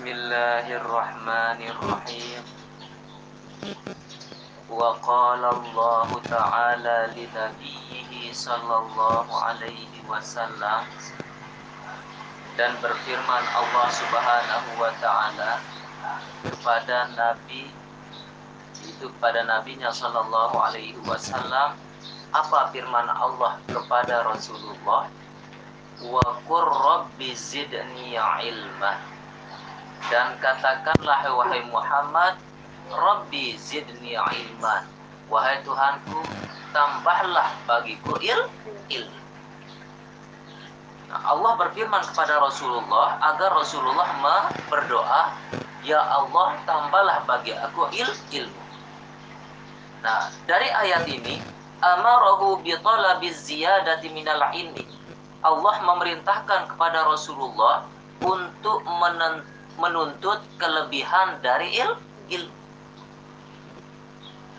Bismillahirrahmanirrahim. Wa qala Allah Ta'ala li nabiyhi sallallahu alaihi wasallam. Dan berfirman Allah Subhanahu wa taala kepada nabi itu kepada nabinya sallallahu alaihi wasallam apa firman Allah kepada Rasulullah? Wa qur rabbi zidni ilma dan katakanlah wahai Muhammad Rabbi zidni ilman. Wahai Tuhanku tambahlah bagiku il ilmu. Nah, Allah berfirman kepada Rasulullah agar Rasulullah berdoa ya Allah tambahlah bagi aku il ilmu. Nah dari ayat ini amarahu bi talabi ziyadati minal ilmi. Allah memerintahkan kepada Rasulullah untuk menuntut kelebihan dari il ilmu.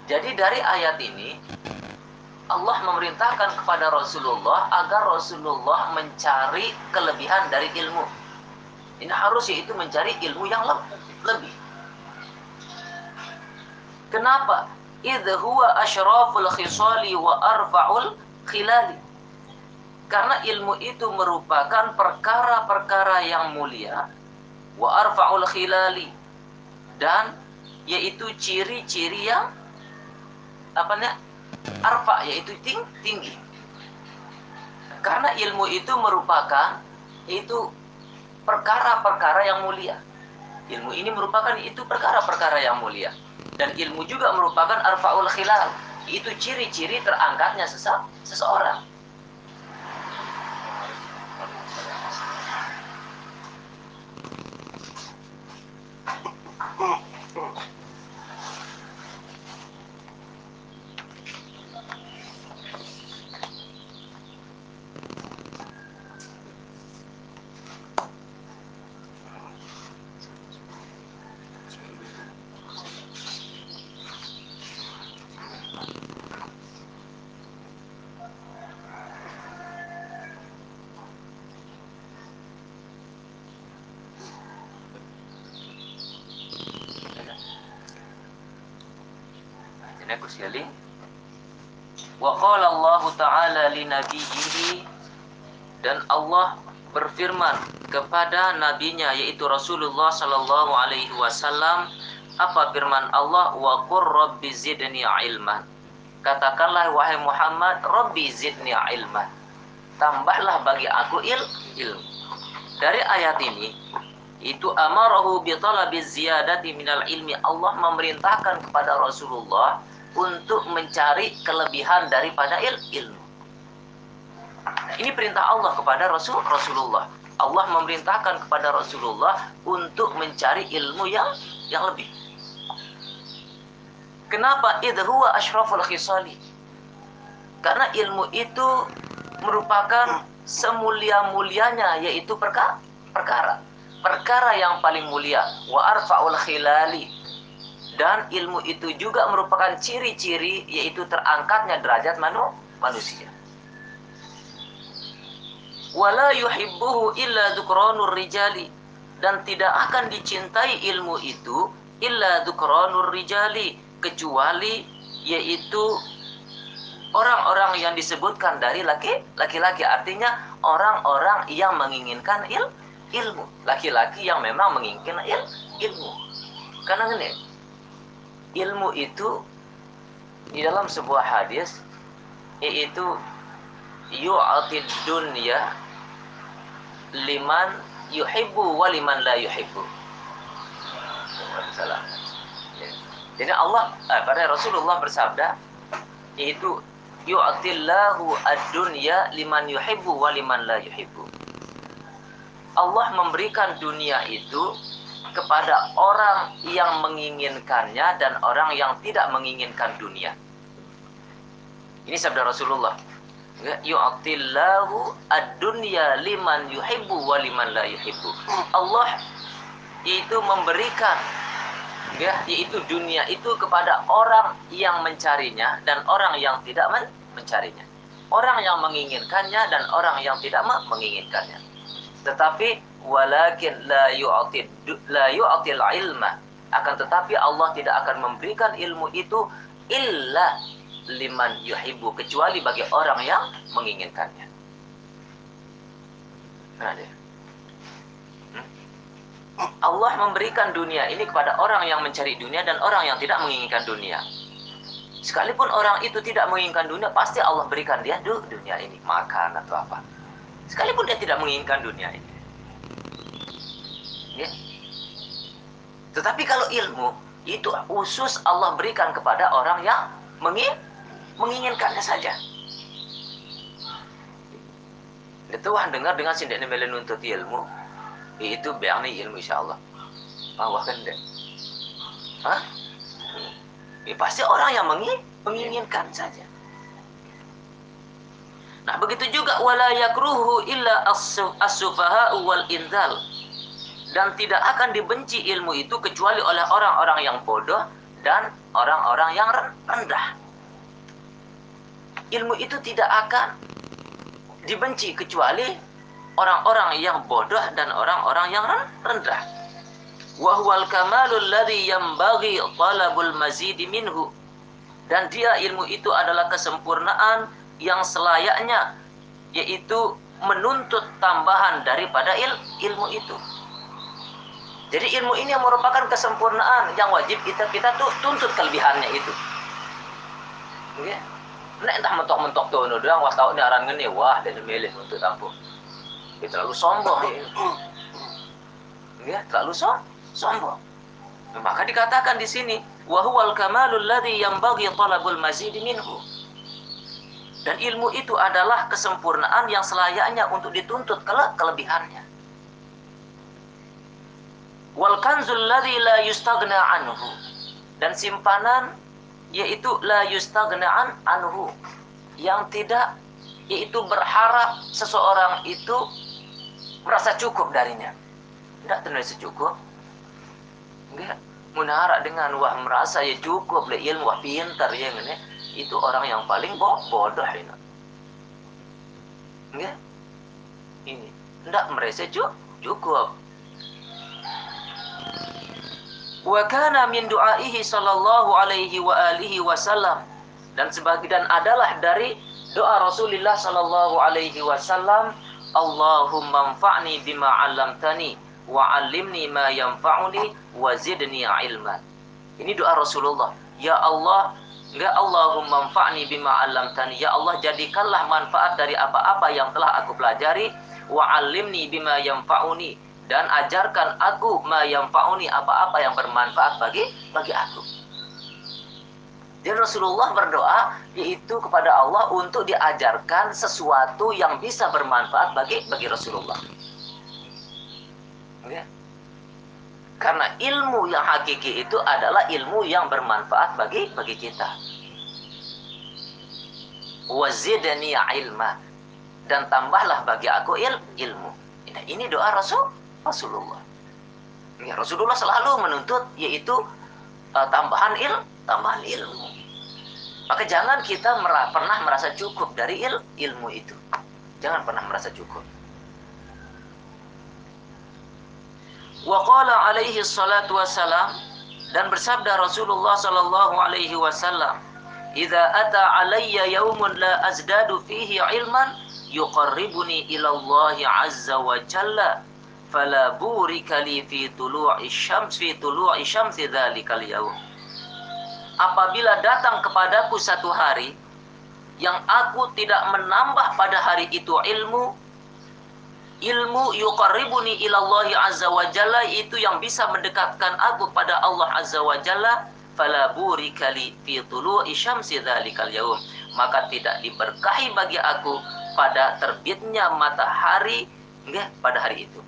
Jadi dari ayat ini Allah memerintahkan kepada Rasulullah agar Rasulullah mencari kelebihan dari ilmu. Ini harus yaitu mencari ilmu yang lebih. Kenapa? Idh huwa khisali wa arfa'ul khilali karena ilmu itu merupakan perkara-perkara yang mulia wa arfa'ul khilali. Dan yaitu ciri-ciri yang apa namanya arfa yaitu ting tinggi. Karena ilmu itu merupakan itu perkara-perkara yang mulia. Ilmu ini merupakan itu perkara-perkara yang mulia. Dan ilmu juga merupakan arfaul khilal. Itu ciri-ciri terangkatnya seseorang aku sekali. Wa qala Allah Ta'ala li nabiyhi dan Allah berfirman kepada nabinya yaitu Rasulullah sallallahu alaihi wasallam apa firman Allah? Wa rabbi zidni ilman. Katakanlah wahai Muhammad rabbi zidni ilman. Tambahlah bagi aku il ilmu. Dari ayat ini itu amarahu bi talabi ziyadati minal ilmi. Allah memerintahkan kepada Rasulullah untuk mencari kelebihan daripada il ilmu. Ini perintah Allah kepada Rasul Rasulullah. Allah memerintahkan kepada Rasulullah untuk mencari ilmu yang yang lebih. Kenapa idhuwa ashraful khisali? Karena ilmu itu merupakan semulia-mulianya yaitu perkara perkara perkara yang paling mulia wa arfaul khilali dan ilmu itu juga merupakan ciri-ciri yaitu terangkatnya derajat manu, manusia. Wala yuhibbuhu illa dzukranur rijali. Dan tidak akan dicintai ilmu itu illa dzukranur rijali kecuali yaitu orang-orang yang disebutkan dari laki laki-laki. Artinya orang-orang yang menginginkan il ilmu. Laki-laki yang memang menginginkan il ilmu. Karena ini ilmu itu di dalam sebuah hadis yaitu yu'atid dunya liman yuhibbu wa liman la yuhibbu. Salam. Jadi Allah eh, pada Rasulullah bersabda yaitu yu'atillahu ad-dunya liman yuhibbu wa liman la yuhibbu. Allah memberikan dunia itu kepada orang yang menginginkannya dan orang yang tidak menginginkan dunia. Ini sabda Rasulullah. Yu'tillahu ad-dunya liman yuhibbu wa liman la yuhibbu. Allah itu memberikan ya yaitu dunia itu kepada orang yang mencarinya dan orang yang tidak men mencarinya. Orang yang menginginkannya dan orang yang tidak menginginkannya. Tetapi walakin la yu'ti la yu'til ilma akan tetapi Allah tidak akan memberikan ilmu itu illa liman yuhibbu kecuali bagi orang yang menginginkannya. Nah, dia. Allah memberikan dunia ini kepada orang yang mencari dunia dan orang yang tidak menginginkan dunia. Sekalipun orang itu tidak menginginkan dunia, pasti Allah berikan dia dunia ini, makan atau apa. Sekalipun dia tidak menginginkan dunia ini. Ya. Tetapi kalau ilmu, itu khusus Allah berikan kepada orang yang mengin menginginkannya saja. Tuhan dengar dengan sindik nemelen untuk ilmu, itu biar ilmu insya Allah. Awak kan deh. Hah? Ya, pasti orang yang menginginkan saja. Nah, begitu juga wala yakruhu illa as-sufaha wal indal. Dan tidak akan dibenci ilmu itu kecuali oleh orang-orang yang bodoh dan orang-orang yang rendah. Ilmu itu tidak akan dibenci kecuali orang-orang yang bodoh dan orang-orang yang rendah wahwal kamalul ladzi yambaghi talabul mazidi minhu dan dia ilmu itu adalah kesempurnaan yang selayaknya yaitu menuntut tambahan daripada il, ilmu itu. Jadi ilmu ini yang merupakan kesempurnaan yang wajib kita kita tuh tuntut kelebihannya itu. Oke? Nek entah mentok-mentok nu doang was tau aran ngene wah dan milih untuk tampung. Itu terlalu sombong ya. Ya, terlalu sombong sombong. Maka dikatakan di sini, wahwal kamalul ladzi bagi talabul mazid minhu. Dan ilmu itu adalah kesempurnaan yang selayaknya untuk dituntut kele kelebihannya. Wal kanzul ladzi la yustaghna anhu. Dan simpanan yaitu la yustaghna an anhu. Yang tidak yaitu berharap seseorang itu merasa cukup darinya. Tidak terasa cukup, enggak. Menara dengan wah merasa ya cukup le ilmu wah pintar ya ini itu orang yang paling bo bodoh ini enggak. Ini. Enggak merasa cukup cukup wa kana min du'aihi sallallahu alaihi wa alihi wasallam dan sebagian adalah dari doa Rasulullah sallallahu alaihi wasallam Allahumma anfa'ni bima 'allamtani wa 'allimni ma yanfa'uni wa zidni ilman. Ini doa Rasulullah. Ya Allah, enggak Allahumma manfa'ni bima 'allamtani. Ya Allah, jadikanlah manfaat dari apa-apa yang telah aku pelajari wa 'allimni bima yanfa'uni dan ajarkan aku ma yanfa'uni apa-apa yang bermanfaat bagi bagi aku. Jadi Rasulullah berdoa yaitu kepada Allah untuk diajarkan sesuatu yang bisa bermanfaat bagi bagi Rasulullah. Ya. Karena ilmu yang hakiki itu adalah ilmu yang bermanfaat bagi bagi kita. Wazidani ilma dan tambahlah bagi aku il, ilmu. Nah, ini doa Rasul Rasulullah. Ya, Rasulullah selalu menuntut yaitu uh, tambahan il, tambahan ilmu. Maka jangan kita merah, pernah merasa cukup dari il, ilmu itu. Jangan pernah merasa cukup. Wa qala alaihi salatu wassalam dan bersabda Rasulullah sallallahu alaihi wasallam, "Idza ata alayya yaumun la azdadu fihi ilman yuqarribuni ila Allah azza wa jalla." Fala burika li fi tulu'i syams fi tulu'i syamsi dzalikal yaum. Apabila datang kepadaku satu hari yang aku tidak menambah pada hari itu ilmu ilmu yuqarribuni ilallahi azza wa jalla itu yang bisa mendekatkan aku pada Allah azza wa jalla fala burika li fi tulu'i syamsi dzalikal yaum maka tidak diberkahi bagi aku pada terbitnya matahari enggak pada hari itu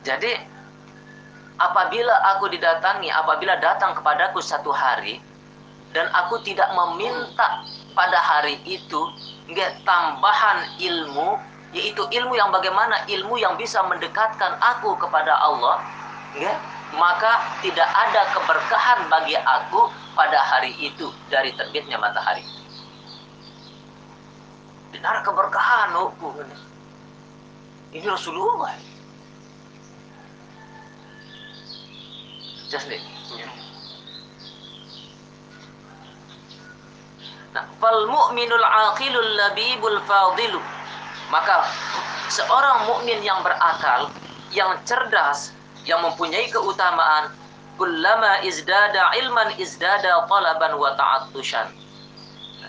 jadi apabila aku didatangi apabila datang kepadaku satu hari dan aku tidak meminta pada hari itu enggak tambahan ilmu yaitu ilmu yang bagaimana ilmu yang bisa mendekatkan aku kepada Allah ya maka tidak ada keberkahan bagi aku pada hari itu dari terbitnya matahari. Benar keberkahan aku ini Rasulullah Just nih. Nah, fal mu'minul aqilul labibul fadilu. Maka seorang mukmin yang berakal, yang cerdas, yang mempunyai keutamaan, kullama izdada ilman izdada talaban wa ta'attushan.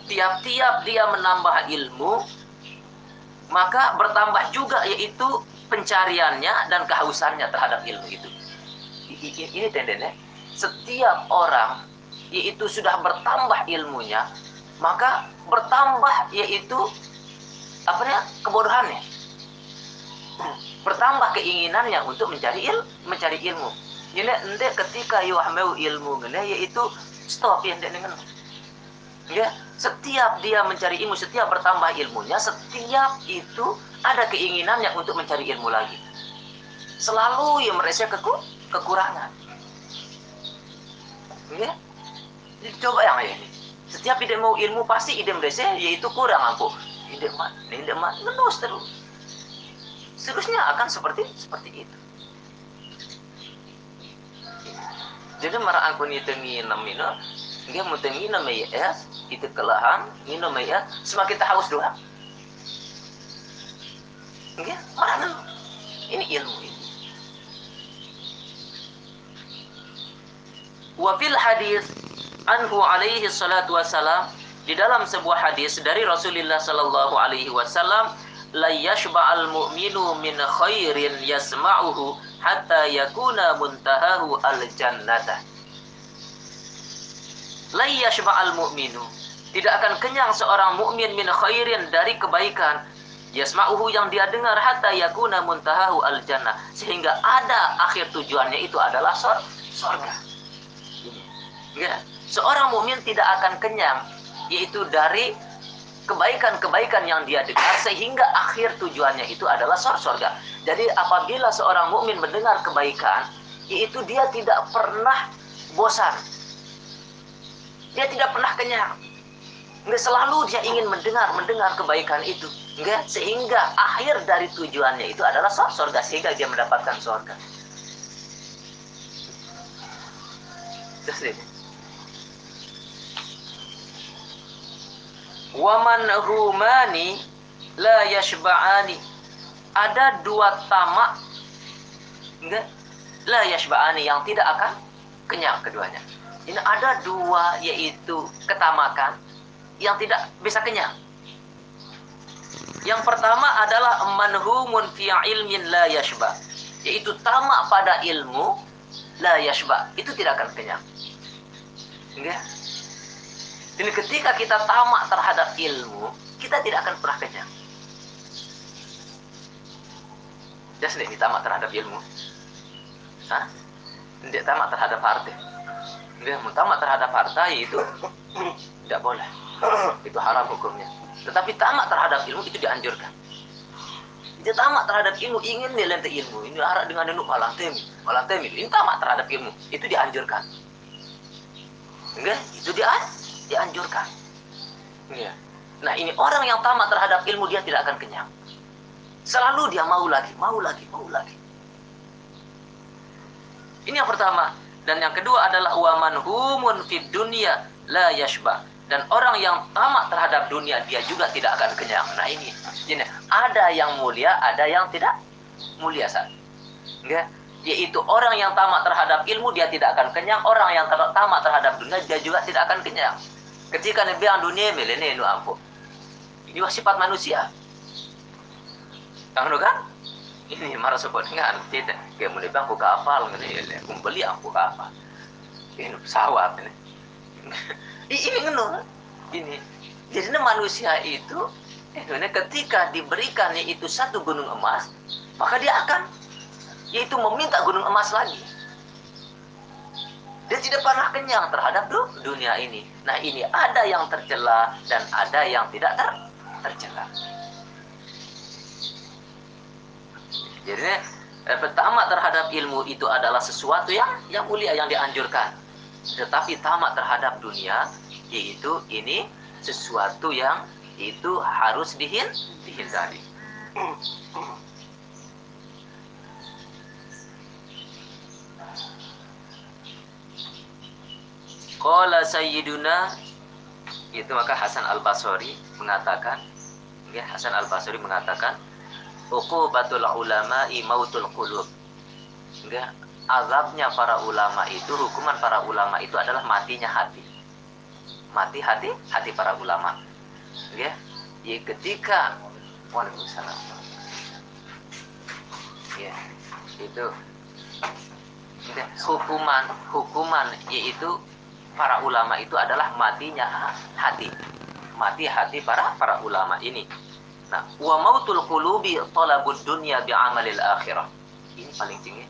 Tiap-tiap dia menambah ilmu, maka bertambah juga yaitu pencariannya dan kehausannya terhadap ilmu itu. Ini tendennya. Setiap orang yaitu sudah bertambah ilmunya, maka bertambah yaitu apa ya kebodohannya. Bertambah keinginannya untuk mencari il mencari ilmu. Jadi ende ketika yuhmeu ilmu yaitu stop ya dengan ya setiap dia mencari ilmu setiap bertambah ilmunya setiap itu ada keinginannya untuk mencari ilmu lagi. Selalu yang merasa keku kekurangan. Ya. Coba yang ini setiap ide mau ilmu pasti ide mereka yaitu kurang ampuh ide mak ide mak menus terus. Seterusnya akan seperti seperti itu. Jadi marah aku tengi enam mino dia mau tengi enam ya. Itu kelahan minum ya. Semakin haus doang Enggak, mana ini ilmu ini. Wafil hadis anhu alaihi salatu wassalam di dalam sebuah hadis dari Rasulullah sallallahu alaihi wasallam la yashba'al mu'minu min khairin yasma'uhu hatta yakuna muntahahu al jannata la yashba'al mu'minu tidak akan kenyang seorang mukmin min khairin dari kebaikan yasma'uhu yang dia dengar hatta yakuna muntahahu al jannah sehingga ada akhir tujuannya itu adalah surga. Ya, seorang mukmin tidak akan kenyang yaitu dari kebaikan-kebaikan yang dia dengar sehingga akhir tujuannya itu adalah surga. Jadi apabila seorang mukmin mendengar kebaikan, yaitu dia tidak pernah bosan. Dia tidak pernah kenyang. Nggak selalu dia ingin mendengar mendengar kebaikan itu. Enggak, sehingga akhir dari tujuannya itu adalah surga sehingga dia mendapatkan surga. Terus ini. Waman humani la yashba'ani. Ada dua tamak enggak la yashba'ani yang tidak akan kenyang keduanya. Ini ada dua yaitu ketamakan yang tidak bisa kenyang. Yang pertama adalah manhumun fi ilmin la yashba, yaitu tamak pada ilmu la yashba, itu tidak akan kenyang. Enggak? Jadi ketika kita tamak terhadap ilmu, kita tidak akan pernah kenyang. Dia sendiri tamak terhadap ilmu. Hah? Tidak tamak terhadap harta. Dia tamak terhadap harta itu tidak boleh. Itu haram hukumnya. Tetapi tamak terhadap ilmu itu dianjurkan. Dia tamak terhadap ilmu, ingin nilai ilmu. Ini harap dengan denuk malang temi. Malang temi. Ini tamak terhadap ilmu. Itu dianjurkan. Enggak? Itu dia dianjurkan. Ya. Nah ini orang yang tamak terhadap ilmu dia tidak akan kenyang. Selalu dia mau lagi, mau lagi, mau lagi. Ini yang pertama. Dan yang kedua adalah waman humun fid dunia la yashba. Dan orang yang tamak terhadap dunia dia juga tidak akan kenyang. Nah ini, ini ada yang mulia, ada yang tidak mulia saat. Enggak? Yaitu orang yang tamak terhadap ilmu dia tidak akan kenyang, orang yang tamak terhadap dunia dia juga tidak akan kenyang. Ketika Nabi dunia melene nu ampun. Ini sifat manusia. Kamu kan? Ini marah sebut dengan tidak. Kayak mulai bangku kapal ini, aku beli aku kapal. Ini pesawat ini. ini ngono. Ini. Jadi manusia itu eh, ketika diberikan itu satu gunung emas, maka dia akan yaitu meminta gunung emas lagi. Dia tidak pernah kenyang terhadap dunia ini. Nah ini ada yang tercela dan ada yang tidak ter tercela. Jadi eh, pertama terhadap ilmu itu adalah sesuatu yang yang mulia yang dianjurkan. Tetapi tamak terhadap dunia yaitu ini sesuatu yang itu harus dihin dihindari. Qala sayyiduna. Itu maka Hasan Al Basri mengatakan ya Hasan Al Basri mengatakan uqubatul ulama mautul qulub. Ya azabnya para ulama itu hukuman para ulama itu adalah matinya hati. Mati hati hati para ulama. Ya ya ketika Waalaikumsalam. Ya itu. Ya, hukuman hukuman yaitu para ulama itu adalah matinya hati. Mati hati para para ulama ini. Nah wa mautul qulubi talabud dunya bi amalil akhirah. Ini paling tinggi.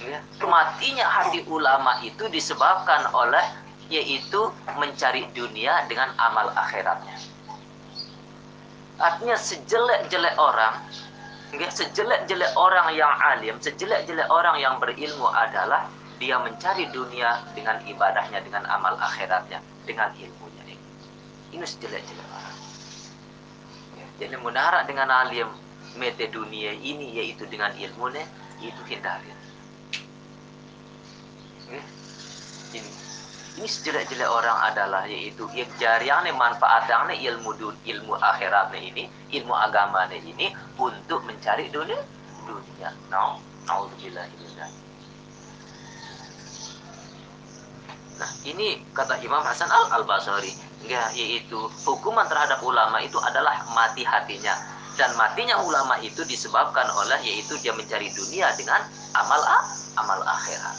Ya. Matinya hati ulama itu disebabkan oleh yaitu mencari dunia dengan amal akhiratnya. Artinya sejelek-jelek orang sejelek-jelek orang yang alim, sejelek-jelek orang yang berilmu adalah dia mencari dunia dengan ibadahnya, dengan amal akhiratnya, dengan ilmunya. Ini sejelek-jelek orang. Ya, jadi menara dengan alim mete dunia ini yaitu dengan ilmunya itu hindari. Ya, ini ini sejelek-jelek orang adalah yaitu jariannya manfaatnya ilmu ilmu akhiratnya ini ilmu agamanya ini untuk mencari dunia dunia no naudzubillah nah ini kata Imam Hasan al al Basri ya, yaitu hukuman terhadap ulama itu adalah mati hatinya dan matinya ulama itu disebabkan oleh yaitu dia mencari dunia dengan amal amal akhirat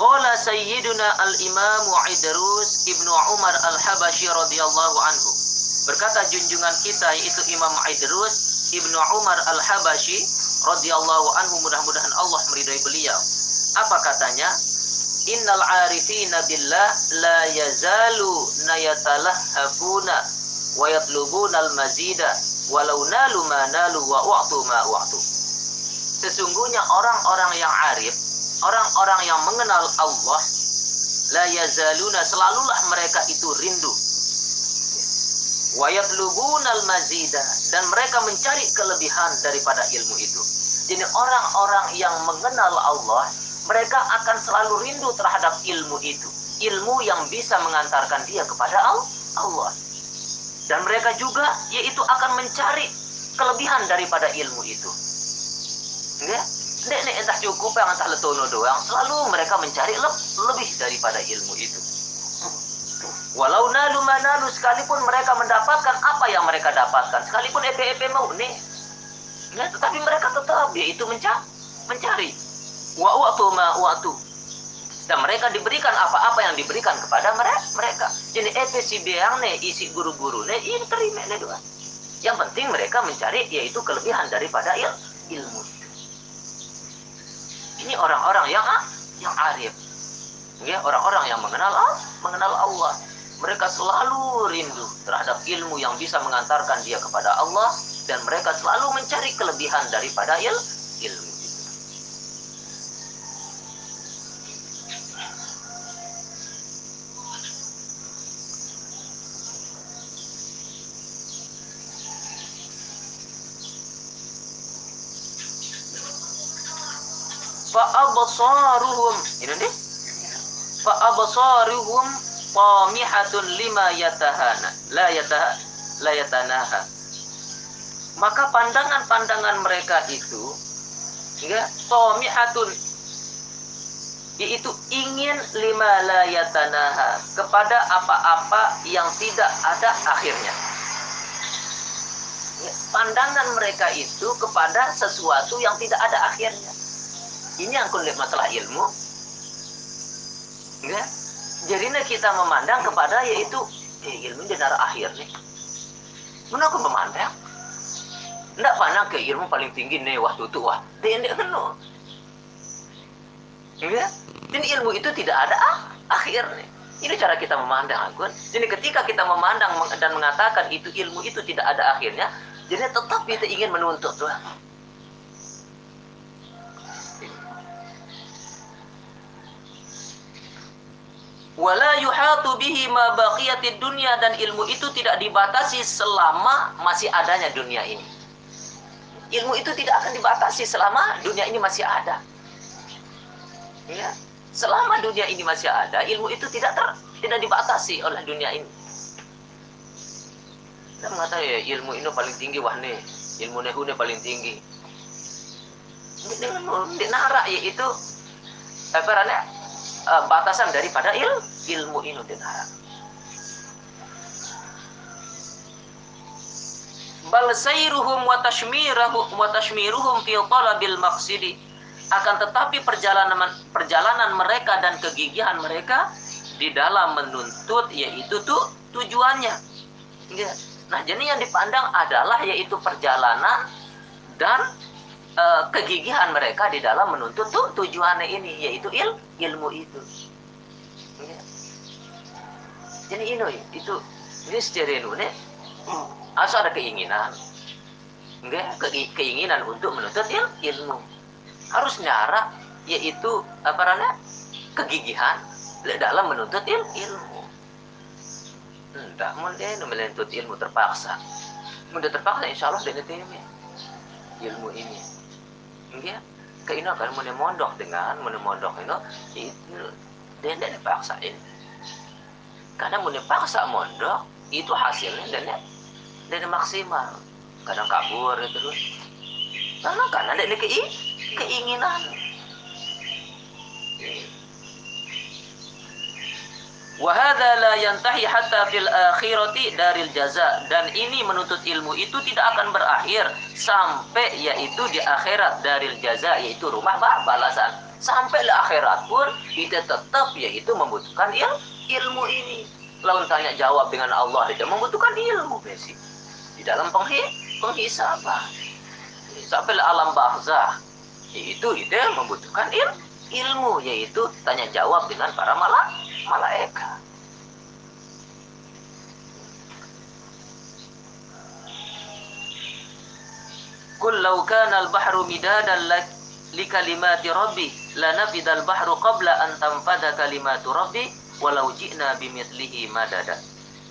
Qala Sayyiduna al-Imam Idrus Ibnu Umar al-Habashi radhiyallahu anhu. Berkata junjungan kita yaitu Imam Idrus Ibnu Umar al-Habashi radhiyallahu anhu mudah-mudahan Allah meridai beliau. Apa katanya? Innal arifina billah la yazalu nayatalahhafuna wa yatlubuna al-mazida walau nalu ma nalu wa wa'tu ma wa'tu. Sesungguhnya orang-orang yang arif orang-orang yang mengenal Allah la yazaluna selalulah mereka itu rindu wayatlubunal mazida dan mereka mencari kelebihan daripada ilmu itu. Jadi orang-orang yang mengenal Allah mereka akan selalu rindu terhadap ilmu itu. Ilmu yang bisa mengantarkan dia kepada Allah. Dan mereka juga yaitu akan mencari kelebihan daripada ilmu itu. Enggak Nek nek entah cukup yang entah letono doang. Selalu mereka mencari le lebih daripada ilmu itu. Walau nalu manalu sekalipun mereka mendapatkan apa yang mereka dapatkan, sekalipun EP-EP mau nih. Ya, tetapi mereka tetap yaitu mencari, mencari. Wa waktu ma waktu. Dan mereka diberikan apa-apa yang diberikan kepada mereka. Jadi EP si beang nih isi guru-guru nih ini terima nih doang. Yang penting mereka mencari yaitu kelebihan daripada il ilmu ini orang-orang yang yang arif ya orang-orang yang mengenal mengenal Allah mereka selalu rindu terhadap ilmu yang bisa mengantarkan dia kepada Allah dan mereka selalu mencari kelebihan daripada il ilmu. Fa absaruhum ini nih fa absaruhum qamihatun lima yatahana. La yatah la yatanaha. Maka pandangan-pandangan mereka itu ya qamihatun yaitu ingin lima la yatanaha kepada apa-apa yang tidak ada akhirnya. Ya, pandangan mereka itu kepada sesuatu yang tidak ada akhirnya. Ini yang kulit masalah ilmu. Ya jadi kita memandang kepada yaitu eh, ilmu benar akhir nih. Mana aku memandang? Tidak pandang ke ilmu paling tinggi nih waktu itu wah tidak kenal. Ya? Dan ilmu itu tidak ada ah, akhir nih. Ini cara kita memandang aku jadi ketika kita memandang dan mengatakan itu ilmu itu tidak ada akhirnya jadi tetap kita ingin menuntut tuh wala yuhatu bihi ma baqiyatid dunya dan ilmu itu tidak dibatasi selama masih adanya dunia ini. ilmu itu tidak akan dibatasi selama dunia ini masih ada. Ya, selama dunia ini masih ada, ilmu itu tidak ter, tidak dibatasi oleh dunia ini. Kita mengatakan ya ilmu ini paling tinggi wah nih, ilmu nehu ini paling tinggi. Dengan nara yaitu apa namanya uh, batasan daripada il, ilmu ini nara. bal sayruhum wa tashmiruhum wa tashmiruhum fi talabil maqsidi akan tetapi perjalanan perjalanan mereka dan kegigihan mereka di dalam menuntut yaitu tuh tujuannya. Ya. Nah, jadi yang dipandang adalah yaitu perjalanan dan e, kegigihan mereka di dalam menuntut tuh tujuannya ini yaitu il, ilmu itu. Ya. Jadi ini itu secara ini asal ada keinginan. Enggak ke, keinginan untuk menuntut il, ilmu. Harus nyara yaitu apa namanya kegigihan dalam menuntut il, ilmu. Tidak dia menuntut ilmu terpaksa. Mudah terpaksa insya Allah dia ilmu ini enggak keinginan kan mau mondok dengan mau mondok itu itu dia tidak dipaksain karena mau dipaksa mondok itu hasilnya dan dari maksimal. Kadang kabur itu terus. Karena kan ada ke keinginan Wahada la yantahi hatta fil akhirati daril jaza. Dan ini menuntut ilmu itu tidak akan berakhir sampai yaitu di akhirat daril jaza yaitu rumah balasan. Sampai di akhirat pun kita tetap yaitu membutuhkan il, ilmu ini. Lalu tanya jawab dengan Allah itu membutuhkan ilmu basic. Di dalam penghisaban sampai alam barzah itu itu membutuhkan il, ilmu yaitu tanya jawab dengan para malak malaikat Kul law kana al-bahru midadan li kalimati rabbi lanafida al-bahru qabla an tanfada kalimatu rabbi walau ji'na bimithlihi madada.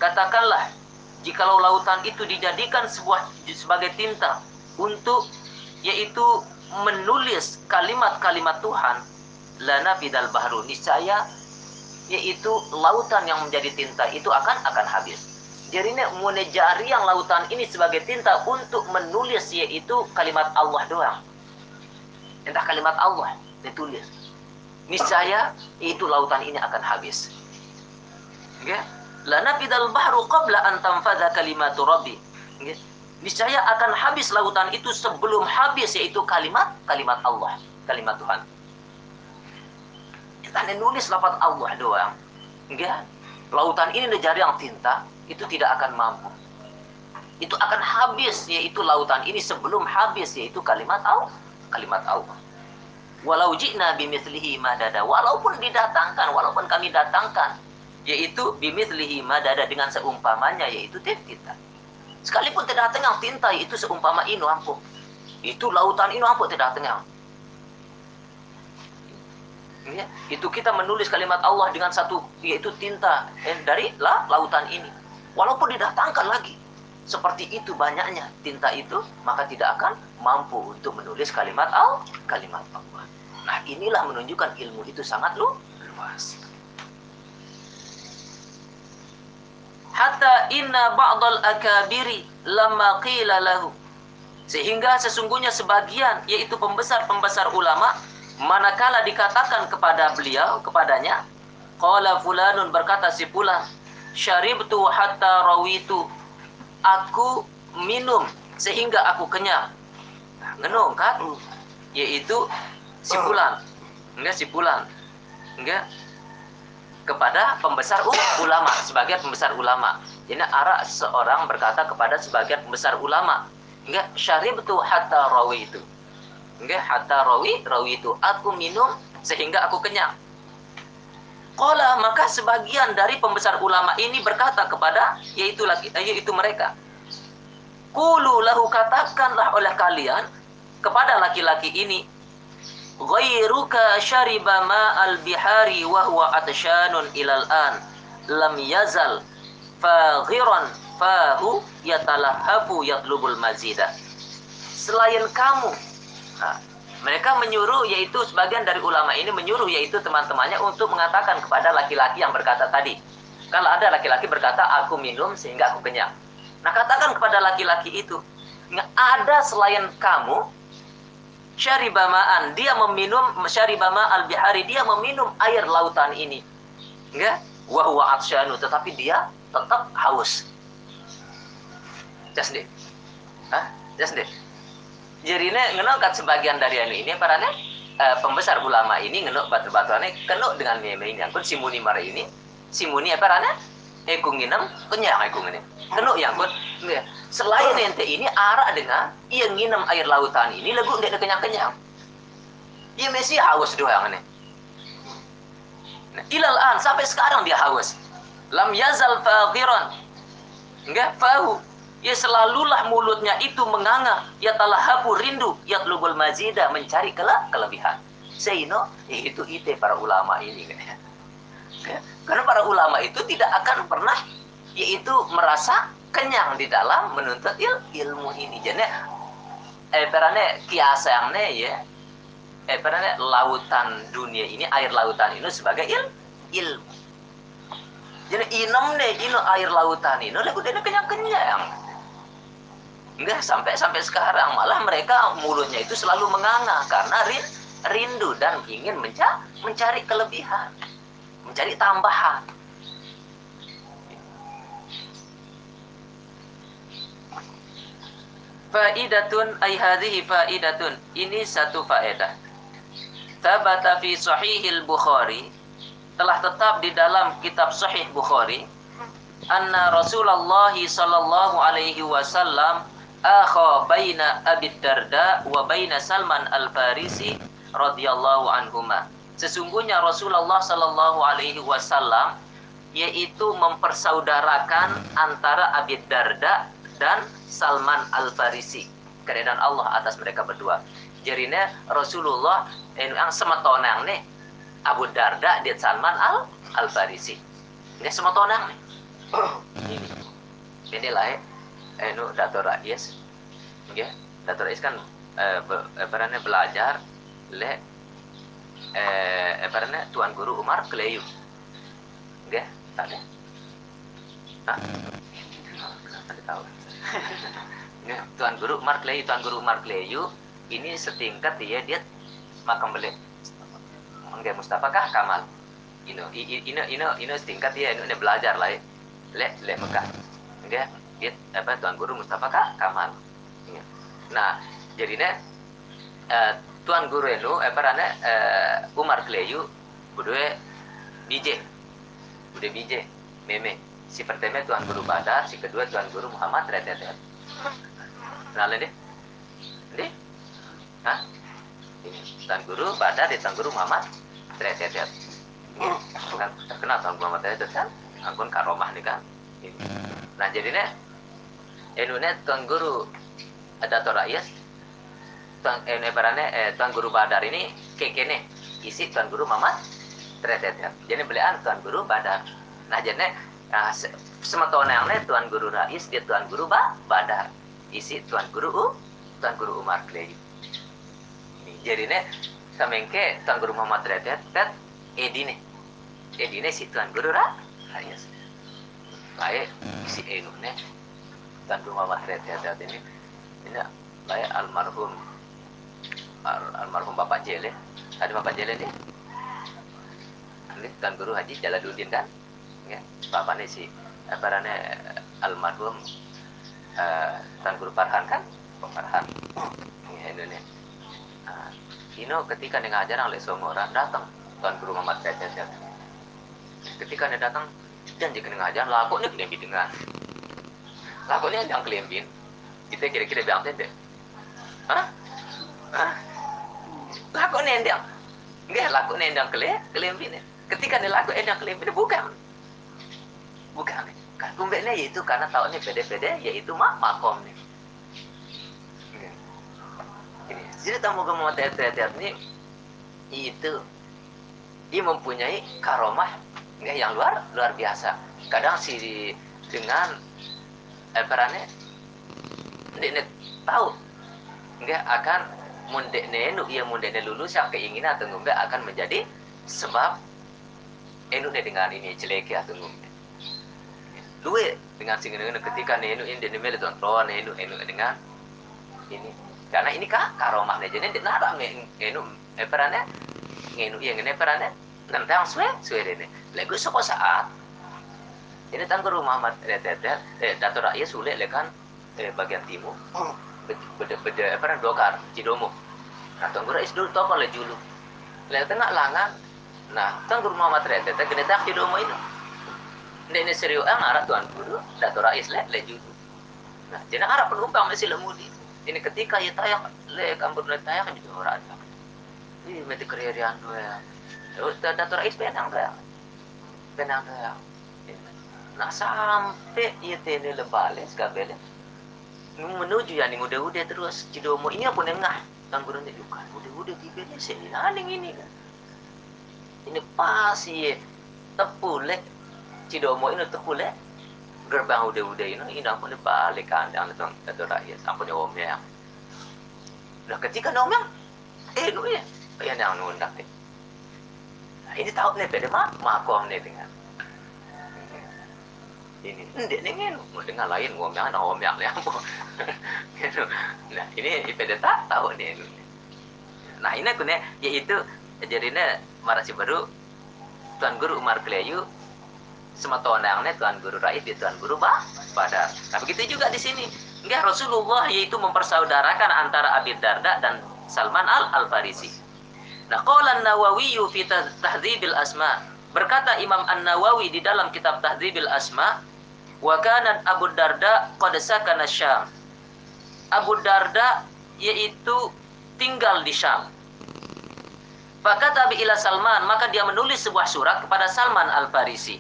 Katakanlah jikalau lautan itu dijadikan sebuah sebagai tinta untuk yaitu menulis kalimat-kalimat Tuhan lana bidal bahru niscaya yaitu lautan yang menjadi tinta itu akan akan habis. Jadi ini menejari yang lautan ini sebagai tinta untuk menulis yaitu kalimat Allah doang. Entah kalimat Allah ditulis. Niscaya itu lautan ini akan habis. Okay? lanafidal bahru qabla an tanfadha kalimatu rabbi. Niscaya akan habis lautan itu sebelum habis yaitu kalimat kalimat Allah, kalimat Tuhan. Kita nulis lafaz Allah doang. Enggak. Lautan ini negara yang tinta itu tidak akan mampu. Itu akan habis yaitu lautan ini sebelum habis yaitu kalimat Allah, kalimat Allah. Walau ji'na bimithlihi madada, walaupun didatangkan, walaupun kami datangkan yaitu bimithlihi madada dengan seumpamanya yaitu kita. Sekalipun tidak tengah tinta itu seumpama inu ampuh. Itu lautan inu ampuh tidak tengah. Ya, itu kita menulis kalimat Allah dengan satu yaitu tinta eh, dari la, lautan ini. Walaupun didatangkan lagi seperti itu banyaknya tinta itu, maka tidak akan mampu untuk menulis kalimat Allah, kalimat Allah. Nah, inilah menunjukkan ilmu itu sangat lu, luas. hatta inna ba'dal akabiri lamma qila lahu sehingga sesungguhnya sebagian yaitu pembesar-pembesar ulama manakala dikatakan kepada beliau kepadanya qala fulanun berkata si fulan syaribtu hatta rawitu. Aku minum sehingga aku kenyang. Nah, ngenong kan? Yaitu si fulan. Enggak si fulan. Enggak. Kepada pembesar ulama sebagai pembesar ulama. Jadi arah seorang berkata kepada sebagian pembesar ulama, enggak syarib itu hatta rawi Enggak hatta rawi, rawi itu aku minum sehingga aku kenyang. Qala maka sebagian dari pembesar ulama ini berkata kepada yaitu laki yaitu mereka. Qulu lahu katakanlah oleh kalian kepada laki-laki ini ghairuka syariba ma'al bihari wa huwa atshanun ilal an lam yazal faghiran fahu yatalahafu yatlubul mazida selain kamu nah, mereka menyuruh yaitu sebagian dari ulama ini menyuruh yaitu teman-temannya untuk mengatakan kepada laki-laki yang berkata tadi kalau ada laki-laki berkata aku minum sehingga aku kenyang nah katakan kepada laki-laki itu ada selain kamu syaribamaan dia meminum syaribama al bihari dia meminum air lautan ini. Enggak wahwa atsyanu tetapi dia tetap haus. Just deh. Hah? Jadi ini ngenokat sebagian dari anu ini para uh, pembesar ulama ini ngenok batu-batuannya kenok dengan meme ini angkut simuni mara ini. Simuni apa rana ekung nginam kenyang ekung ini. Kenok yang pun selain ente ini arah dengan ia nginam air lautan ini lagu tidak kenyang-kenyang. Ia masih haus doang nih nah, ilal an sampai sekarang dia haus. Lam yazal faqiran enggak fahu ya selalulah mulutnya itu menganga. Ya talahabu rindu. Ya tlubul mazida mencari kele kelebihan. Seino eh, itu ite para ulama ini. Ya. karena para ulama itu tidak akan pernah yaitu merasa kenyang di dalam menuntut il, ilmu ini. Jadi eh perane kiasangnya ya eh perane lautan dunia ini air lautan ini sebagai il, ilmu. Jadi inem nih ino air lautan ini udah udah kenyang kenyang enggak sampai sampai sekarang malah mereka mulutnya itu selalu menganga karena rindu dan ingin mencari mencari kelebihan mencari tambahan Faidatun ay hadhihi faidatun. Ini satu faedah. Tabata fi sahihil Bukhari telah tetap di dalam kitab Sahih Bukhari anna Rasulullah sallallahu alaihi wasallam akha baina Abi Darda wa baina Salman Al-Farisi radhiyallahu anhuma. Sesungguhnya Rasulullah sallallahu alaihi wasallam yaitu mempersaudarakan antara Abi Darda dan Salman Al-Farisi. Keredan Allah atas mereka berdua. Jadinya Rasulullah yang semetonang nih Abu Darda dan Salman Al Al-Farisi. Ini semetonang nih. Ini. Ini lah eh nu Dato Rais. Ya, Dato Rais kan eh, be, belajar le eh apa Tuan Guru Umar Kleyu. Ya, tadi. Hah? Tadi tahu. Ya, Tuan Guru Markleyu, Tuan Guru Markleyu ini setingkat dia dia makam beli. Enggak Mustafa kah Kamal? Ino ino ino ino setingkat dia ini belajar lah. Ya. Le le Mekah. Enggak dia apa Tuan Guru Mustafa kah Kamal. Ya. Nah, jadinya uh, Tuan Guru itu apa rana uh, Umar Kleyu budue bije. Bude bije meme si pertama Tuan Guru Badar, si kedua Tuan Guru Muhammad Retetet. Kenal deh? Deh? Hah? Tuan Guru Badar di Tuan Guru Muhammad Retetet. Kan terkenal Tuan Guru Muhammad Retetet kan? Angkun karomah nih kan? Ini. Nah jadinya Indonesia Tuan Guru Dato Rakyat Tuan eh, eh, Tuan Guru Badar ini kekene isi Tuan Guru Muhammad Retetet. Jadi belian Tuan Guru Badar. Nah jadinya Nah, semetone yang Tuan Guru Rais, dia Tuan Guru ba Badar. Isi Tuan Guru U, Tuan Guru Umar Kleyu. Jadi ne, samengke Tuan Guru Muhammad Retet, tet, edine. Edine si Tuan Guru Ra, Rais. Baik, si Enu ne, Tuan Guru Muhammad Retet ini, ini baik almarhum al almarhum Bapak Jele. Ada Bapak Jele nih? Ini Tuan Guru Haji Jalaluddin kan? ya bapaknya si barane almarhum uh, Tan Guru Farhan kan Farhan ya Indonesia uh, Ino ketika dia ngajar oleh orang datang Tuan Guru Muhammad Tetet ketika dia datang dan jika ngajar laku nih kelimpi lakunya yang kelimpin kita kira-kira bilang tete. Hah? Hah? Laku nendang. Enggak laku nendang kelih kelimpin ketika dia laku endang kelimpin bukan bukan kan kumbeknya yaitu karena tahunya pede-pede yaitu mak makom nih jadi tamu kamu tetet ini itu dia mempunyai karomah yang luar luar biasa. Kadang si dengan perannya ini tahu? Enggak akan mundek nenu ia mundek lulus yang keinginan atau enggak akan menjadi sebab enu dengan ini jelek atau enggak luwe dengan sing dengan ketika nenu ini di mele tuan tuan nenu enu dengan ini. Karena ini kah karomah nih jadi nara enu eh perannya ngenu yang ini perannya nanti yang suwe suwe ini lagu soko saat ini tanggur Muhammad Retetet eh Dato Rakyat sulit lekan eh, bagian timur. Beda beda apa namanya dokar cidomo. Nah tanggur Rais dulu toko le julu. Le tengah langan. Nah tanggur Muhammad Retetet kena tak cidomo itu ini ini serius ang arah tuan guru Dato Rais le le julu. Nah jadi arah penumpang masih lemudi ini ketika ya tayak le kampur le tayak kan juga orang ini mesti keriarian tuh ya Dato tuh ya penang tuh Nah sampai ia tene lebale sekabele. Menuju yang udah-udah terus cidomo ini apa nengah guru ni juga udah-udah tiba ni sini naning ini kan. Ini pasti tepule cidomo ini tepule gerbang udah-udah ini ini apa nih balik kandang itu kata rakyat. Apa nih om yang. Nah ketika om yang eh lu ya yang yang nundak Nah, ini tahu nih pada mak makom nih dengan ini ndek nih mau dengar lain ngomong anak ngomong yang apa gitu nah ini ipede tak tahu nih nah ini aku nih yaitu jadinya marasi baru tuan guru Umar Kleyu sematondangnya tuan guru Raif ya tuan guru bah pada nah begitu juga di sini enggak Rasulullah yaitu mempersaudarakan antara Abi Darda dan Salman Al Al Farisi nah qala Nawawi fi tahdzibil asma berkata Imam An Nawawi di dalam kitab tahdzibil asma wa kana Abu Darda qad sakana Syam. Abu Darda yaitu tinggal di Syam. Fakata ila Salman, maka dia menulis sebuah surat kepada Salman Al-Farisi.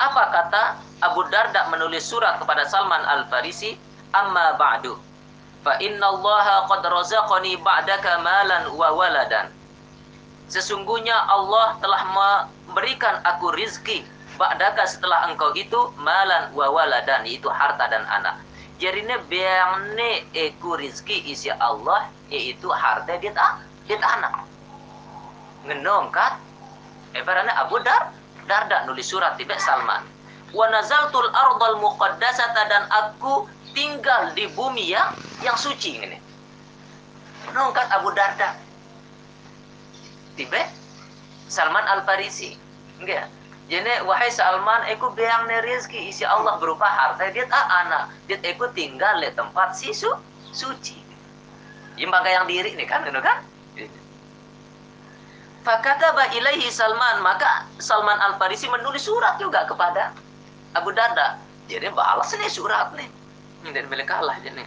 Apa kata Abu Darda menulis surat kepada Salman Al-Farisi? Amma ba'du. Fa inna Allah qad razaqani ba'daka malan wa waladan. Sesungguhnya Allah telah memberikan aku rizki ba'daka setelah engkau itu malan wa waladan itu harta dan anak. Jadinya biangnya eku rizki isi Allah yaitu harta dia anak. Ngenom Ebarana Abu Dar Darda nulis surat tiba Salman. Wa nazaltul ardal muqaddasata dan aku tinggal di bumi yang yang suci ini. Nongkat Abu Darda tiba Salman Al Farisi enggak jadi wahai Salman, aku biang rezeki isi Allah berupa harta dia tak anak, dia aku tinggal di tempat si su, suci. Imbaga yang diri nih kan, itu kan? Fakataba ilaihi Salman, maka Salman Al Farisi menulis surat juga kepada Abu Darda. Jadi balas nih surat nih. Dan milik kalah jadi.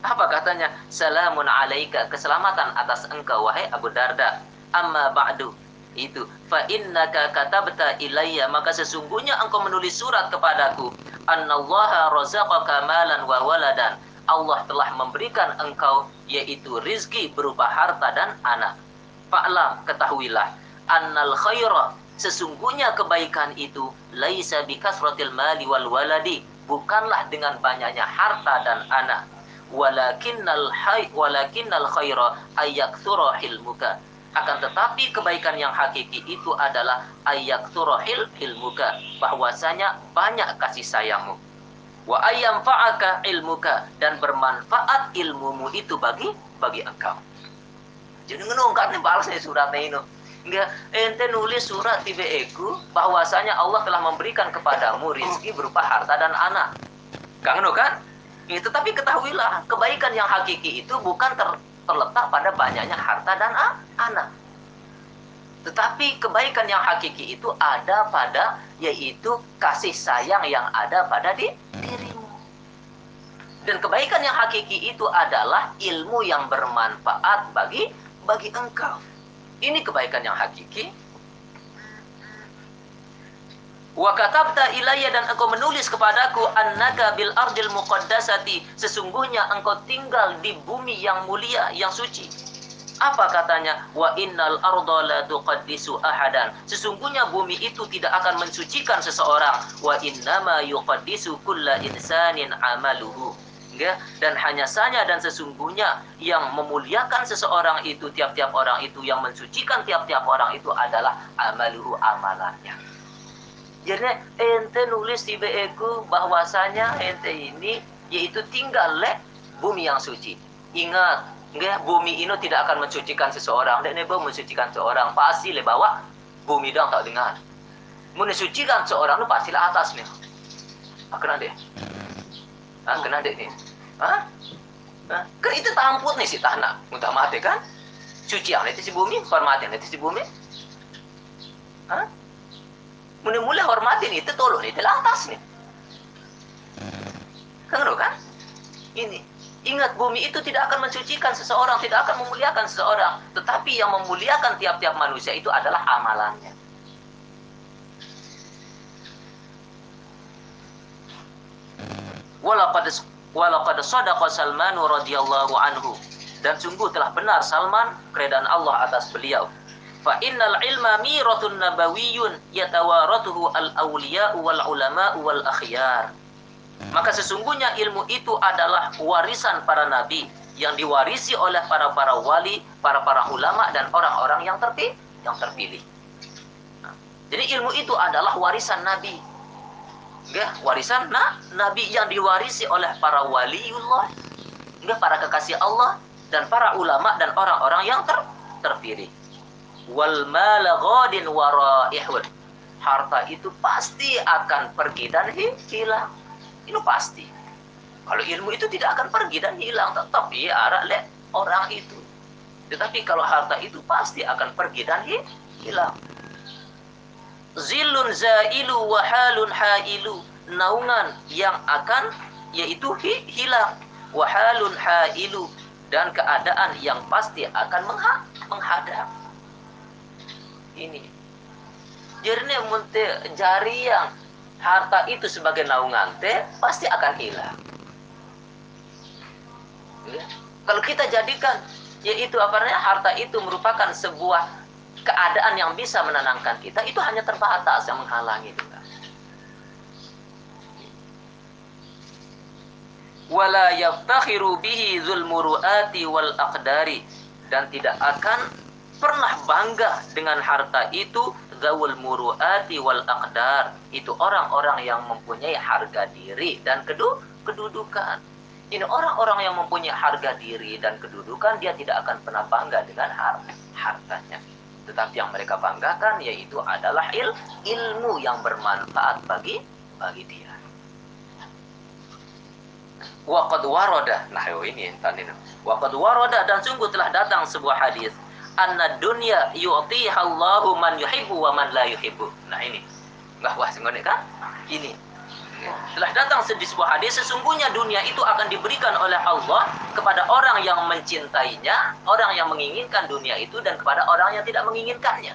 Apa katanya? Salamun alaika, keselamatan atas engkau wahai Abu Darda. Amma ba'du, itu fa innaka katabta ilayya maka sesungguhnya engkau menulis surat kepadaku annallaha razaqaka malan wa waladan. Allah telah memberikan engkau yaitu rizki berupa harta dan anak. Fa'lam ketahuilah annal khaira sesungguhnya kebaikan itu laisa bikasratil mali wal waladi bukanlah dengan banyaknya harta dan anak. Walakinnal hay walakinnal khaira ayaktsura hilmuka akan tetapi kebaikan yang hakiki itu adalah ayak turohil ilmuka. Bahwasanya banyak kasih sayangmu. Wa ayam fa'aka ilmuka. Dan bermanfaat ilmumu itu bagi bagi engkau. Jadi ngenungkan nih balasnya suratnya ini. Enggak, ente nulis surat tiba eku bahwasanya Allah telah memberikan kepadamu rizki berupa harta dan anak. Kang kan? Itu tapi ketahuilah kebaikan yang hakiki itu bukan ter, terletak pada banyaknya harta dan anak. Tetapi kebaikan yang hakiki itu ada pada yaitu kasih sayang yang ada pada di dirimu. Dan kebaikan yang hakiki itu adalah ilmu yang bermanfaat bagi bagi engkau. Ini kebaikan yang hakiki. Wa katabta dan engkau menulis kepadaku annaka bil ardil muqaddasati sesungguhnya engkau tinggal di bumi yang mulia yang suci. Apa katanya? Wa innal arda la ahadan. Sesungguhnya bumi itu tidak akan mensucikan seseorang. Wa innama yuqaddisu kulla insanin amaluhu. ya dan hanya saja dan sesungguhnya yang memuliakan seseorang itu tiap-tiap orang itu yang mensucikan tiap-tiap orang itu adalah amaluhu amalannya jadi ente nulis di BE bahwasanya ente ini yaitu tinggal le bumi yang suci ingat nggak bumi ini tidak akan mensucikan seseorang dan nebo mensucikan seorang pasti le bawa bumi dong tak dengar mensucikan seorang pasti lah atas nih akan ada ah kena dek nih Hah? Hah? Kan itu tamput nih si tanah. Muntah mati kan? Suci yang itu si bumi, hormatin itu si bumi. Hah? Mulai-mulai hormatin itu tolong itu atas nih. Kan kan? Ini. Ingat bumi itu tidak akan mensucikan seseorang, tidak akan memuliakan seseorang. Tetapi yang memuliakan tiap-tiap manusia itu adalah amalannya. Walaqad Walaqad sadaqa Salman radhiyallahu anhu. Dan sungguh telah benar Salman keredaan Allah atas beliau. Fa innal ilma miratun nabawiyyun yatawaratuhu al-awliya'u wal ulama'u wal akhyar. Maka sesungguhnya ilmu itu adalah warisan para nabi yang diwarisi oleh para para wali, para para ulama dan orang-orang yang terpilih, yang terpilih. Nah, jadi ilmu itu adalah warisan nabi ya, warisan nah, nabi yang diwarisi oleh para waliullah ya, para kekasih Allah dan para ulama dan orang-orang yang ter, terpilih wal malaghadin waraihun harta itu pasti akan pergi dan hilang. Itu pasti. Kalau ilmu itu tidak akan pergi dan hilang tetap ya arah le orang itu. Tetapi kalau harta itu pasti akan pergi dan hilang. Zilun zailu wa halun hailu. Naungan yang akan yaitu hi, hilang. Wa halun hailu. Dan keadaan yang pasti akan mengha, menghadap ini. Jadi munte jari yang harta itu sebagai naungan teh pasti akan hilang. Ya. kalau kita jadikan yaitu apa namanya harta itu merupakan sebuah keadaan yang bisa menenangkan kita itu hanya terbatas yang menghalangi itu wala yaftakhiru bihi zulmuruati wal aqdari. Dan tidak akan pernah bangga dengan harta itu zawul muruati wal aqdar itu orang-orang yang mempunyai harga diri dan kedu kedudukan ini orang-orang yang mempunyai harga diri dan kedudukan dia tidak akan pernah bangga dengan har hartanya tetapi yang mereka banggakan yaitu adalah il ilmu yang bermanfaat bagi bagi dia. Waqad waroda. Nah, ini tadi. Waqad waroda dan sungguh telah datang sebuah hadis anna dunya yu'tiha Allahu man yuhibbu wa man la yuhibbu. Nah, ini. Enggak wah kan? Ini telah datang sebuah hadis sesungguhnya dunia itu akan diberikan oleh Allah kepada orang yang mencintainya, orang yang menginginkan dunia itu dan kepada orang yang tidak menginginkannya.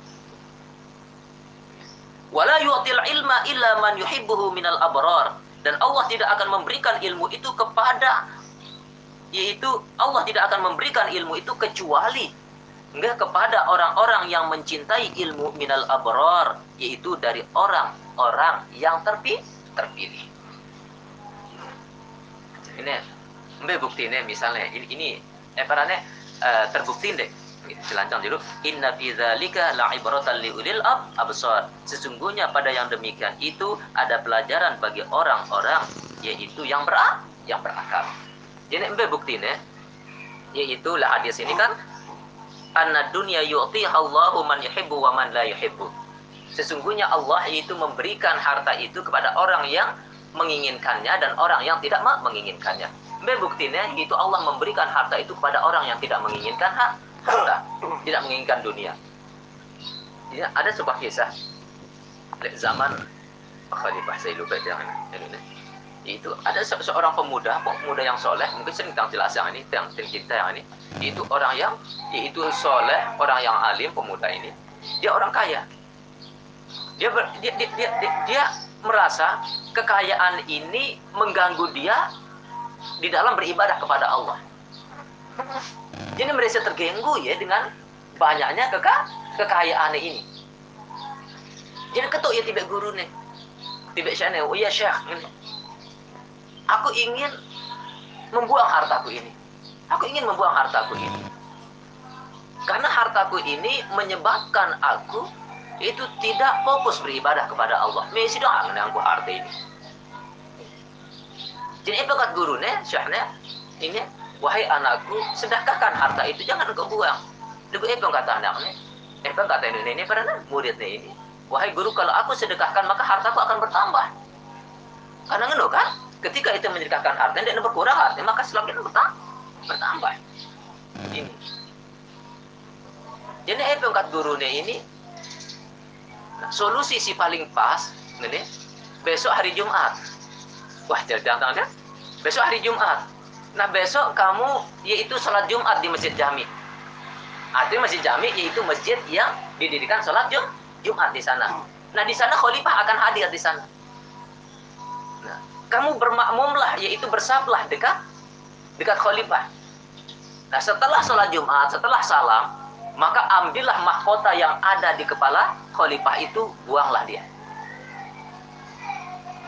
Wala yu'til ilma illa man yuhibbuhu minal abrar dan Allah tidak akan memberikan ilmu itu kepada yaitu Allah tidak akan memberikan ilmu itu kecuali enggak kepada orang-orang yang mencintai ilmu minal abrar yaitu dari orang-orang yang terpilih. Terpilih. Ini mbak bukti ini misalnya ini ini eh parane uh, terbukti deh Selancang dulu. Inna fi dzalika la'ibratan liulil ab absar. Sesungguhnya pada yang demikian itu ada pelajaran bagi orang-orang yaitu yang berak yang berakal. Jadi mbak bukti ini yaitu lah hadis ini kan anna dunya yu'tiha Allahu man yuhibbu wa man la yuhibbu Sesungguhnya Allah itu memberikan harta itu kepada orang yang menginginkannya dan orang yang tidak menginginkannya. Buktinya itu Allah memberikan harta itu kepada orang yang tidak menginginkan harta, tidak menginginkan dunia. Ya, ada sebuah kisah zaman Khalifah saya lupa jangan itu ada se seorang pemuda pemuda yang soleh mungkin sering kita jelas yang ini yang cerita yang ini itu orang yang itu soleh orang yang alim pemuda ini dia orang kaya dia, ber, dia, dia, dia, dia, dia merasa kekayaan ini mengganggu dia di dalam beribadah kepada Allah. Jadi merasa terganggu ya dengan banyaknya keka, kekayaan ini. Jadi ketuk ya tiba guru nih. Tiba sana, oh ya syekh. Aku ingin membuang hartaku ini. Aku ingin membuang hartaku ini. Karena hartaku ini menyebabkan aku itu tidak fokus beribadah kepada Allah. Mesti doang aku harta ini. Jadi apa kata guru nih, syahnya ini wahai anakku sedekahkan harta itu jangan kau buang. Lebih apa kata anaknya? Apa kata ini ini pada muridnya ini. Wahai guru kalau aku sedekahkan maka hartaku akan bertambah. Karena ngono kan? Ketika itu menyedekahkan harta dan berkurang harta maka semakin bertambah. bertambah. Ini. Jadi apa kata gurunya ini? Solusi si paling pas, ini besok hari Jumat Wah, jangan deh. Besok hari Jumat. Nah, besok kamu yaitu sholat Jumat di Masjid Jami. Artinya Masjid Jami yaitu masjid yang didirikan sholat Jum Jumat di sana. Nah, di sana khalifah akan hadir di sana. Kamu bermakmumlah yaitu bersablah dekat dekat khalifah. Nah, setelah sholat Jumat, setelah salam, maka ambillah mahkota yang ada di kepala khalifah itu, buanglah dia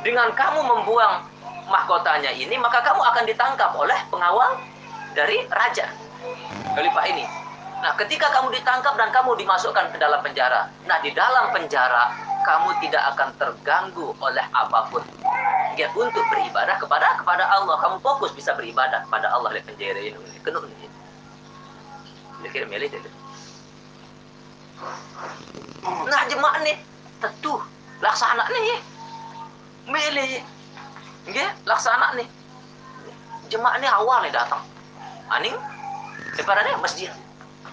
dengan kamu membuang mahkotanya ini, maka kamu akan ditangkap oleh pengawal dari raja. Khalifah ini. Nah, ketika kamu ditangkap dan kamu dimasukkan ke dalam penjara. Nah, di dalam penjara kamu tidak akan terganggu oleh apa pun. Ya, untuk beribadah kepada kepada Allah, kamu fokus bisa beribadah kepada Allah. Di penjara ini. Kenapa ini? Milih Nah, jemaah nih, tentu laksana nih milih nggih laksana nih jemaah ini awal nih datang. Aning sebenarnya masjid.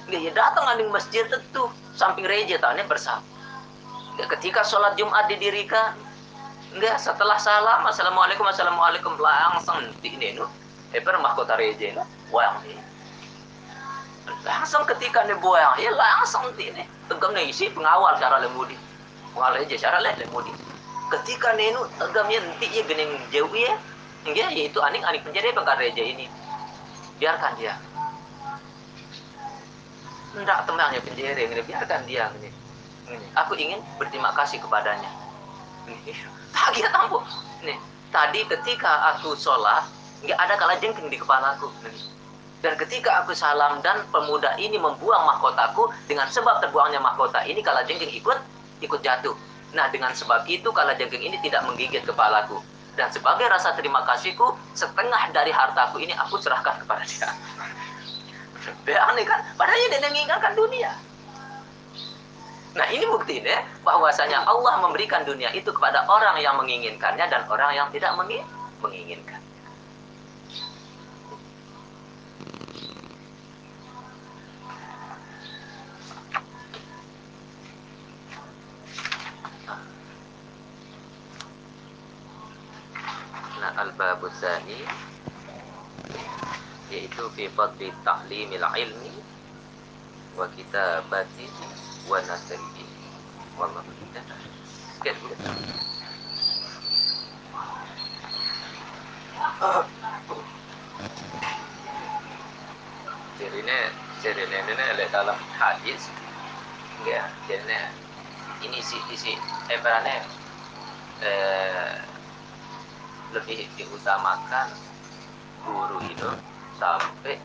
Ya datang aning masjid tentu. Samping reja tanya bersama ketika sholat jumat didirikan nggak setelah salam assalamualaikum assalamualaikum langsung di ini nu eper mahkota reja nu ini langsung ketika nih buang ya langsung di ini tegam nih isi pengawal cara lemudi. Pengawal reja cara lemudi. Ketika nenu agamnya nanti ya gening jauh ya. Ya yaitu aning aning penjara bangkar reja ini. Biarkan dia. Hendak temannya penjara ini biarkan dia ini. Aku ingin berterima kasih kepadanya dia tampu nih tadi ketika aku sholat nggak ada kala jengking di kepalaku dan ketika aku salam dan pemuda ini membuang mahkotaku dengan sebab terbuangnya mahkota ini kala jengking ikut ikut jatuh Nah dengan sebab itu kalau jengking ini tidak menggigit kepalaku. Dan sebagai rasa terima kasihku, setengah dari hartaku ini aku serahkan kepada dia. Ya aneh kan? Padahal dia menginginkan dunia. Nah ini bukti deh bahwasanya Allah memberikan dunia itu kepada orang yang menginginkannya dan orang yang tidak menginginkan. al-bab tsani yaitu fi fadli ta'limil ilmi wa kitabati wa nasrihi wallahu ta'ala sekian dulu Sirine sirine ini dalam hadis. Ya jadi ini isi isi eh, eh lebih diutamakan guru itu sampai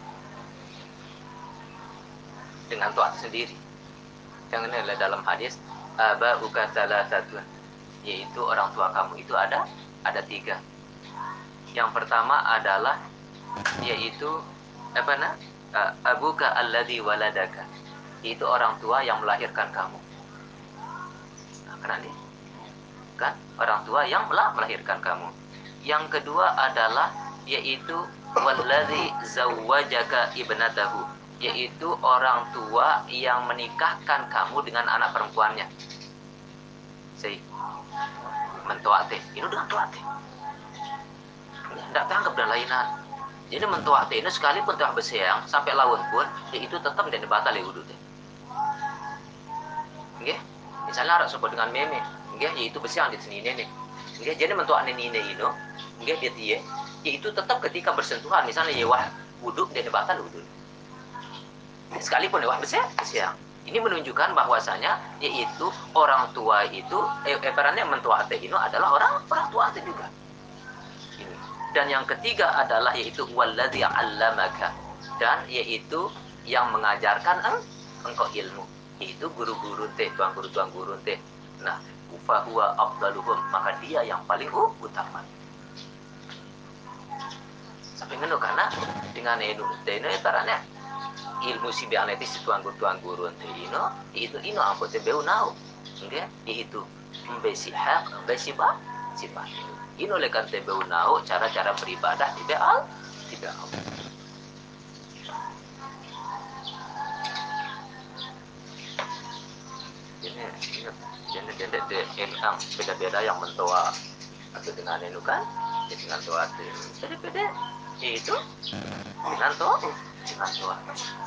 dengan tuan sendiri. Yang ini adalah dalam hadis aba salah satu yaitu orang tua kamu itu ada ada tiga. Yang pertama adalah yaitu apa nah abuka alladhi waladaka. Itu orang tua yang melahirkan kamu. Karena dia kan? Orang tua yang melahirkan kamu. Yang kedua adalah yaitu wallazi zawwajaka ibnatahu yaitu orang tua yang menikahkan kamu dengan anak perempuannya. Sei mentuate, ini dengan tuate. Tidak tangkap dan lainan. Jadi mentuate ini sekalipun telah bersiang sampai lawan pun, yaitu tetap dan batal ya udut. Oke? Misalnya harus sebut dengan meme, ya, yaitu bersiang di sini ini. Oke? Jadi mentuate ini ini nggih dia dia yaitu tetap ketika bersentuhan misalnya ya wah wudhu dan batal wudhu sekalipun ya wah besar siang ini menunjukkan bahwasanya yaitu orang tua itu eh, eh perannya mentua itu adalah orang orang tua itu juga ini Dan yang ketiga adalah yaitu walladzi 'allamaka dan yaitu yang mengajarkan eng, engkau ilmu. Itu guru-guru teh, tuan guru tuan guru teh. Nah, fahuwa afdaluhum, maka dia yang paling uh, utama. Sampai ngono karena dengan teh ini taranya ilmu si biang itu si tuan guru tuan guru teh ino itu ino ampo teh beu nau. Oke, itu besi hak, besi ba, si batil. Ino lekan teh beu nau cara-cara beribadah tidak al, tidak al. Ini, ini, ini, ini, beda-beda yang mentoa atau dengan itu kan, dengan toa jadi beda itu dengan toa, dengan toa. Bismillahirrahmanirrahim.